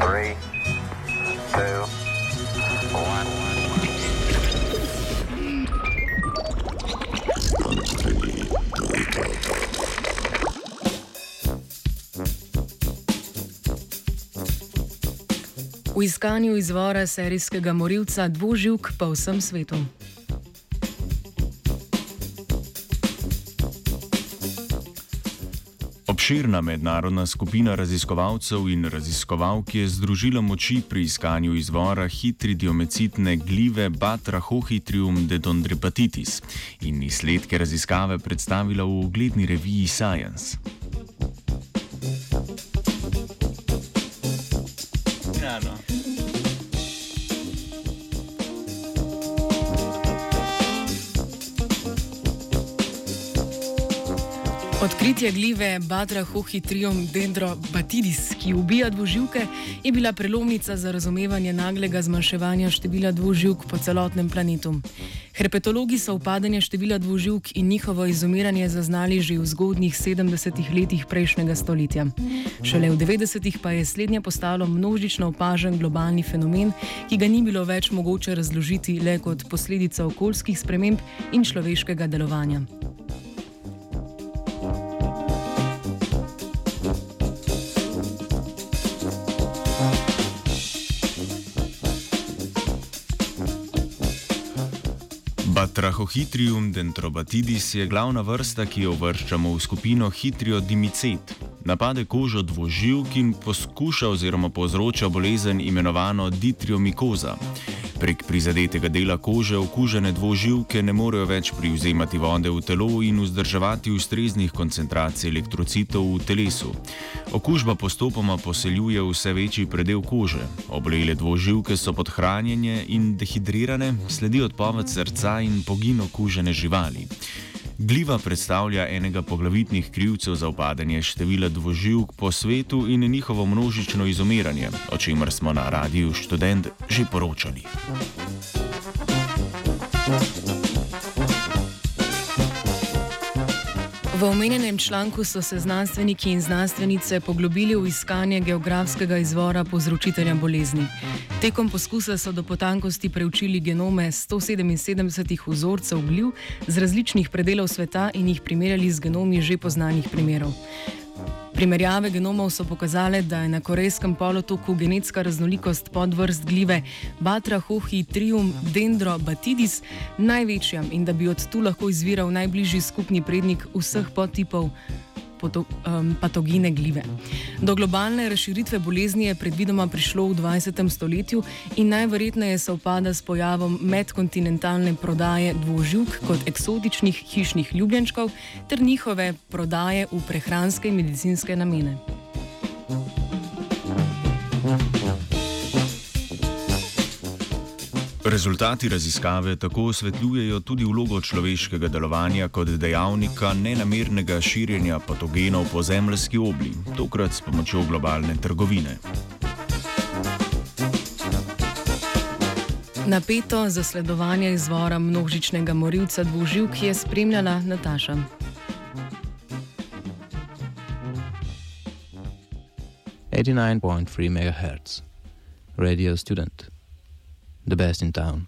Three, two. V iskanju izvora serijskega morilca dvoživk po vsem svetu. Obširna mednarodna skupina raziskovalcev in raziskovalk je združila moči pri iskanju izvora hitridiomecitne glive Batrahohitrium dedondrepatitis in izsledke raziskave predstavila v ugledni reviji Science. Ja, no. Odkritje glive Batrahohitrium dendrobatidis, ki ubija dvoživke, je bila prelomnica za razumevanje naglega zmanjševanja števila dvoživk po celotnem planetu. Herpetologi so upadanje števila dvoživk in njihovo izumiranje zaznali že v zgodnjih 70-ih letih prejšnjega stoletja. Šele v 90-ih pa je slednje postalo množično opažen globalni fenomen, ki ga ni bilo več mogoče razložiti le kot posledica okoljskih sprememb in človeškega delovanja. Batrahohitrium dendrobatidis je glavna vrsta, ki jo uvrščamo v skupino hitriodimicet. Napade kožo dvoživk in poskuša oziroma povzroča bolezen imenovano ditriomikoza. Prek prizadetega dela kože okužene dvoživke ne morejo več privzemati vode v telo in vzdrževati ustreznih koncentracij elektrocitov v telesu. Okužba postopoma poseljuje vse večji predel kože. Obolele dvoživke so podhranjene in dehidrirane, sledi odpoved srca in pogin okužene živali. Gliva predstavlja enega poglavitnih krivcev za upadanje števila dvoživk po svetu in njihovo množično izumiranje, o čemer smo na radiju študent že poročali. V omenjenem članku so se znanstveniki in znanstvenice poglobili v iskanje geografskega izvora povzročitelja bolezni. Tekom poskusa so do potankosti preučili genome 177 vzorcev gliv z različnih predelov sveta in jih primerjali z genomi že poznanih primerov. Primerjave genomov so pokazale, da je na Korejskem polotoku genetska raznolikost podvrst glive. Batrahohitrium dendrobatidis največja in da bi od tu lahko izviral najbližji skupni prednik vseh podtipov poto, um, patogene glive. Do globalne razširitve bolezni je predvidoma prišlo v 20. stoletju in najverjetneje se upada s pojavom medkontinentalne prodaje dvoživk kot eksotičnih hišnih ljubljenčkov ter njihove prodaje v prehranske in medicinske namene. Rezultati raziskave tako osvetljujejo tudi vlogo človeškega delovanja kot dejavnika nenamernega širjenja patogenov po zemljski obli, tokrat s pomočjo globalne trgovine. Napeto zasledovanje izvora množičnega morilca dvoživk je spremljala Nataša. Eighty-nine point three megahertz, radio student, the best in town.